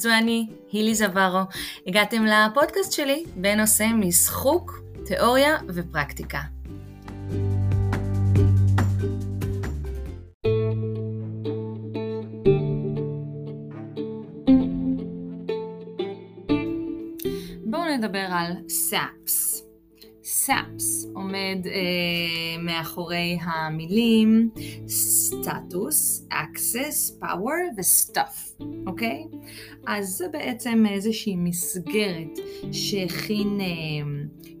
זו אני, הילי זוורו. הגעתם לפודקאסט שלי בנושא משחוק, תיאוריה ופרקטיקה. בואו נדבר על SAPS. SAPS עומד אה, מאחורי המילים סטטוס, access, power ו-stuff, אוקיי? אז זה בעצם איזושהי מסגרת שהכין אה,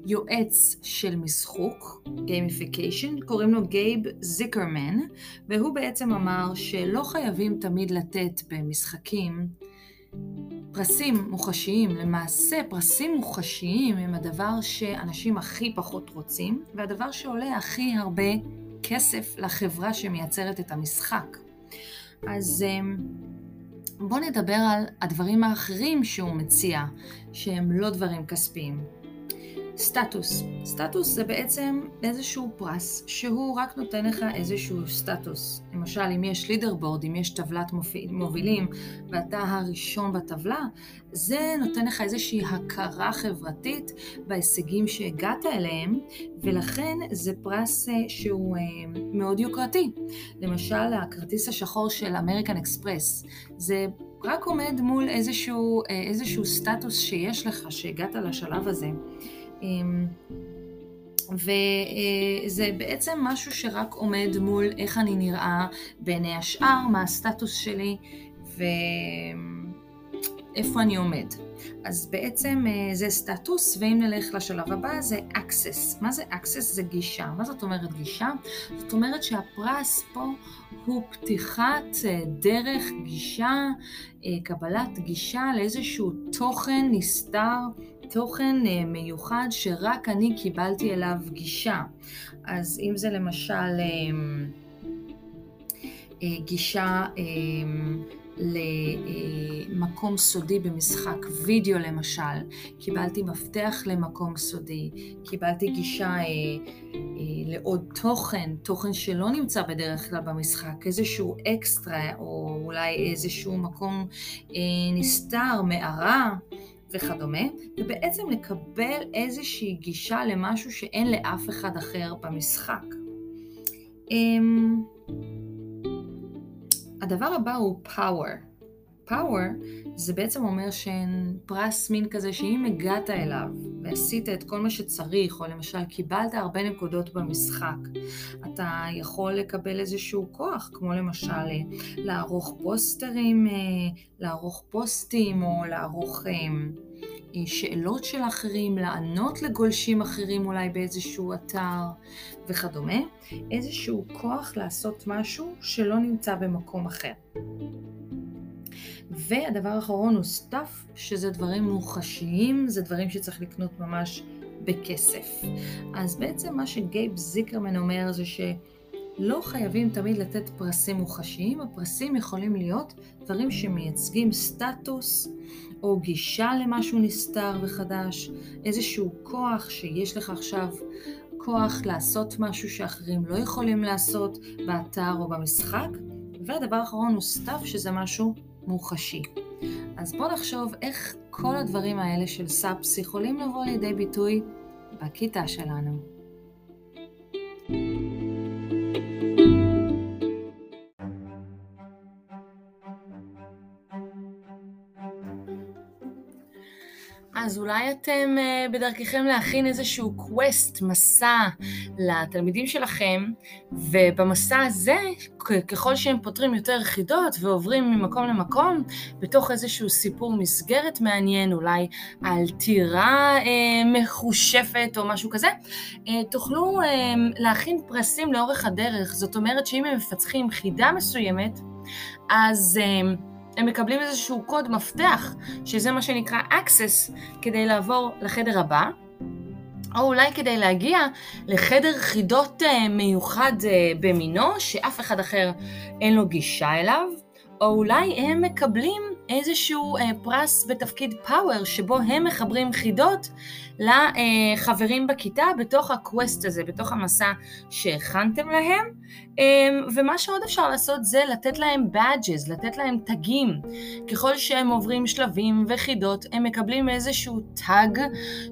יועץ של משחוק, gamification, קוראים לו גייב זיקרמן, והוא בעצם אמר שלא חייבים תמיד לתת במשחקים פרסים מוחשיים, למעשה פרסים מוחשיים הם הדבר שאנשים הכי פחות רוצים, והדבר שעולה הכי הרבה כסף לחברה שמייצרת את המשחק. אז אמ, בואו נדבר על הדברים האחרים שהוא מציע, שהם לא דברים כספיים. סטטוס. סטטוס זה בעצם איזשהו פרס שהוא רק נותן לך איזשהו סטטוס. למשל, אם יש לידרבורד, אם יש טבלת מובילים ואתה הראשון בטבלה, זה נותן לך איזושהי הכרה חברתית בהישגים שהגעת אליהם, ולכן זה פרס אה, שהוא אה, מאוד יוקרתי. למשל, הכרטיס השחור של אמריקן אקספרס, זה רק עומד מול איזשהו, אה, איזשהו סטטוס שיש לך, שהגעת לשלב הזה. וזה בעצם משהו שרק עומד מול איך אני נראה בעיני השאר, מה הסטטוס שלי ואיפה אני עומד. אז בעצם אה, זה סטטוס, ואם נלך לשלב הבא זה access. מה זה access? זה גישה. מה זאת אומרת גישה? זאת אומרת שהפרס פה הוא פתיחת אה, דרך גישה, אה, קבלת גישה לאיזשהו תוכן נסתר. תוכן מיוחד שרק אני קיבלתי אליו גישה. אז אם זה למשל גישה למקום סודי במשחק וידאו למשל, קיבלתי מפתח למקום סודי, קיבלתי גישה אה, אה, לעוד תוכן, תוכן שלא נמצא בדרך כלל במשחק, איזשהו אקסטרה או אולי איזשהו מקום אה, נסתר, מערה. וכדומה, ובעצם לקבל איזושהי גישה למשהו שאין לאף אחד אחר במשחק. אמ, הדבר הבא הוא power. Power זה בעצם אומר שאין פרס מין כזה שאם הגעת אליו ועשית את כל מה שצריך, או למשל קיבלת הרבה נקודות במשחק, אתה יכול לקבל איזשהו כוח, כמו למשל לערוך פוסטרים, אה, לערוך פוסטים, או לערוך אה, אה, שאלות של אחרים, לענות לגולשים אחרים אולי באיזשהו אתר וכדומה, איזשהו כוח לעשות משהו שלא נמצא במקום אחר. והדבר האחרון הוא stuff, שזה דברים מוחשיים, זה דברים שצריך לקנות ממש בכסף. אז בעצם מה שגייב זיקרמן אומר זה שלא חייבים תמיד לתת פרסים מוחשיים, הפרסים יכולים להיות דברים שמייצגים סטטוס או גישה למשהו נסתר וחדש, איזשהו כוח שיש לך עכשיו כוח לעשות משהו שאחרים לא יכולים לעשות באתר או במשחק. והדבר האחרון הוא stuff, שזה משהו מוחשי. אז בואו נחשוב איך כל הדברים האלה של SAPS יכולים לבוא לידי ביטוי בכיתה שלנו. אז אולי אתם uh, בדרככם להכין איזשהו קווסט, מסע לתלמידים שלכם, ובמסע הזה, ככל שהם פותרים יותר חידות ועוברים ממקום למקום, בתוך איזשהו סיפור מסגרת מעניין, אולי על טירה uh, מחושפת או משהו כזה, uh, תוכלו uh, להכין פרסים לאורך הדרך. זאת אומרת שאם הם מפצחים חידה מסוימת, אז... Uh, הם מקבלים איזשהו קוד מפתח, שזה מה שנקרא access, כדי לעבור לחדר הבא, או אולי כדי להגיע לחדר חידות אה, מיוחד אה, במינו, שאף אחד אחר אין לו גישה אליו, או אולי הם מקבלים איזשהו אה, פרס בתפקיד פאוור, שבו הם מחברים חידות לחברים בכיתה בתוך הקווסט הזה, בתוך המסע שהכנתם להם, אמ, ומה שעוד אפשר לעשות זה לתת להם badges, לתת להם תגים. ככל שהם עוברים שלבים וחידות, הם מקבלים איזשהו תג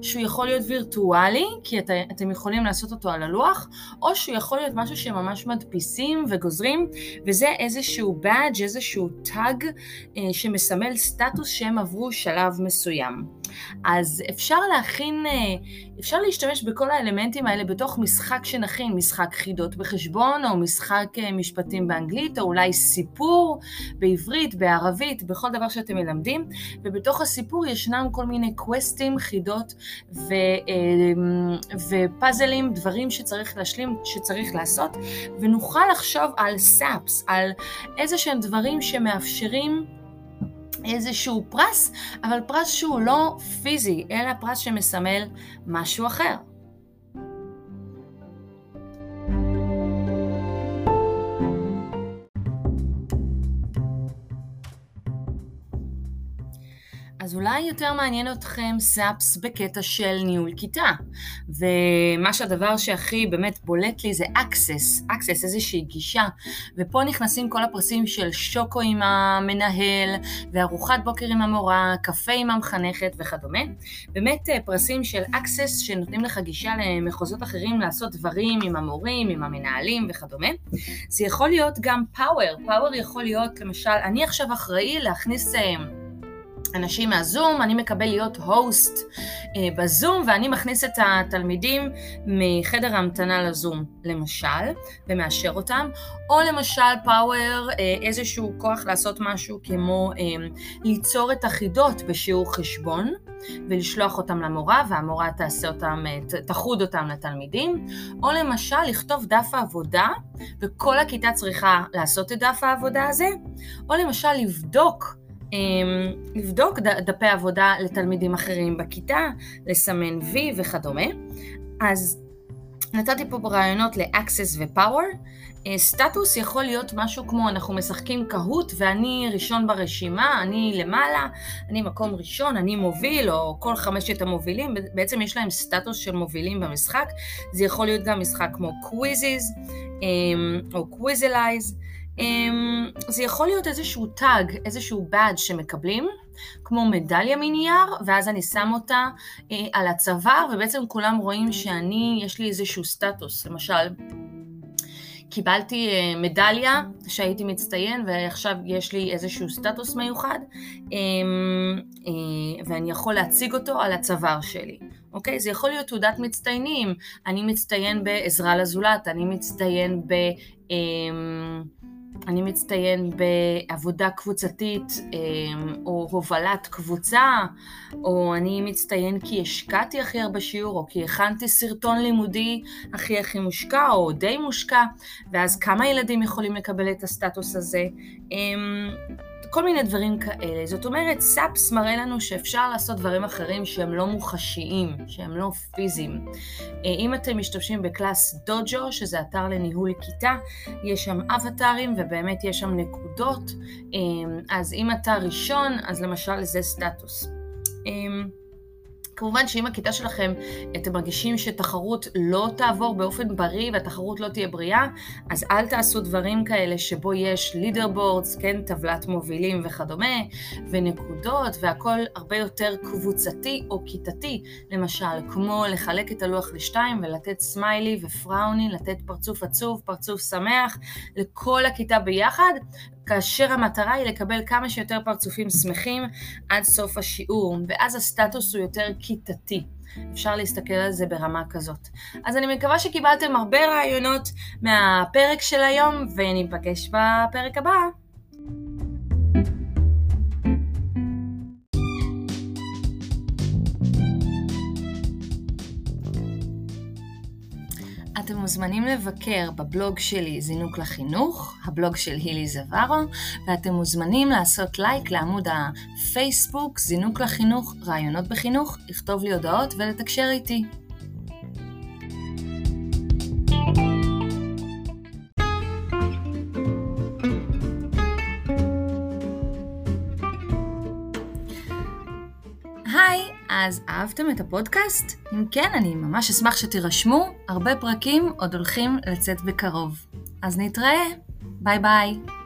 שהוא יכול להיות וירטואלי, כי את, אתם יכולים לעשות אותו על הלוח, או שהוא יכול להיות משהו שממש מדפיסים וגוזרים, וזה איזשהו badge, איזשהו תג אה, שמסמל סטטוס שהם עברו שלב מסוים. אז אפשר להכין, אה, אפשר להשתמש בכל האלמנטים האלה בתוך משחק שנכין, משחק חידות בחשבון, או משחק אה, משפטים באנגלית, או אולי סיפור בעברית, בערבית, בכל דבר שאתם מלמדים, ובתוך הסיפור ישנם כל מיני קווסטים, חידות ו, אה, ופאזלים, דברים שצריך להשלים, שצריך לעשות, ונוכל לחשוב על סאפס, על איזה שהם דברים שמאפשרים איזשהו פרס, אבל פרס שהוא לא פיזי, אלא פרס שמסמל משהו אחר. אז אולי יותר מעניין אתכם SAPS בקטע של ניהול כיתה. ומה שהדבר שהכי באמת בולט לי זה access, access, איזושהי גישה. ופה נכנסים כל הפרסים של שוקו עם המנהל, וארוחת בוקר עם המורה, קפה עם המחנכת וכדומה. באמת אה, פרסים של access שנותנים לך גישה למחוזות אחרים לעשות דברים עם המורים, עם המנהלים וכדומה. זה יכול להיות גם power, power יכול להיות למשל, אני עכשיו אחראי להכניס... אה, אנשים מהזום, אני מקבל להיות הוסט אה, בזום ואני מכניס את התלמידים מחדר ההמתנה לזום, למשל, ומאשר אותם, או למשל פאוור, אה, איזשהו כוח לעשות משהו כמו אה, ליצור את החידות בשיעור חשבון. ולשלוח אותם למורה, והמורה תעשה אותם, תחוד אותם לתלמידים, או למשל לכתוב דף העבודה, וכל הכיתה צריכה לעשות את דף העבודה הזה, או למשל לבדוק לבדוק דפי עבודה לתלמידים אחרים בכיתה, לסמן וי וכדומה. אז נתתי פה רעיונות ל-access ו-power. אה, סטטוס יכול להיות משהו כמו אנחנו משחקים Kahoot ואני ראשון ברשימה, אני למעלה, אני מקום ראשון, אני מוביל, או כל חמשת המובילים, בעצם יש להם סטטוס של מובילים במשחק. זה יכול להיות גם משחק כמו Quizizz אמ, או Quizalize. אמ, זה יכול להיות איזשהו tag, איזשהו badge שמקבלים, כמו מדליה מנייר, ואז אני שם אותה אה, על הצוואר, ובעצם כולם רואים שאני, יש לי איזשהו סטטוס. למשל, קיבלתי אה, מדליה שהייתי מצטיין ועכשיו יש לי איזשהו סטטוס מיוחד אמ, אה, ואני יכול להציג אותו על הצוואר שלי. אוקיי? זה יכול להיות תעודת מצטיינים, אני מצטיין בעזרה לזולת, אני מצטיין ב... אמ, אני מצטיין בעבודה קבוצתית אמ, או הובלת קבוצה, או אני מצטיין כי השקעתי הכי הרבה שיעור, או כי הכנתי סרטון לימודי הכי הכי מושקע, או די מושקע, ואז כמה ילדים יכולים לקבל את הסטטוס הזה. כל מיני דברים כאלה. זאת אומרת, SAPS מראה לנו שאפשר לעשות דברים אחרים שהם לא מוחשיים, שהם לא פיזיים. אה, אם אתם משתמשים ב ClassDojo, שזה אתר לניהול כיתה, יש שם אבטארים ובאמת יש שם נקודות, אה, אז אם אתה ראשון, אז למשל זה סטטוס. כמובן שאם הכיתה שלכם, אתם מרגישים שתחרות לא תעבור באופן בריא והתחרות לא תהיה בריאה, אז אל תעשו דברים כאלה שבו יש leader boards, כן, טבלת מובילים וכדומה, ונקודות, והכל הרבה יותר קבוצתי או כיתתי, למשל, כמו לחלק את הלוח לשתיים ולתת סמיילי ו frowny, לתת פרצוף עצוב, פרצוף שמח, לכל הכיתה ביחד, כאשר המטרה היא לקבל כמה שיותר פרצופים שמחים עד סוף השיעור, ואז הסטטוס הוא יותר כיתתי. אפשר להסתכל על זה ברמה כזאת. אז אני מקווה שקיבלתם הרבה רעיונות מהפרק של היום, וניפגש בפרק הבא. מוזמנים לבקר בבלוג שלי זינוק לחינוך, הבלוג של הילי זווארו, ואתם מוזמנים לעשות לייק לעמוד הפייסבוק זינוק לחינוך, רעיונות בחינוך, לכתוב לי הודעות ולתקשר איתי. אז אהבתם את הפודקאסט? אם כן, אני ממש אשמח שתירשמו, הרבה פרקים עוד הולכים לצאת בקרוב. אז נתראה, ביי ביי.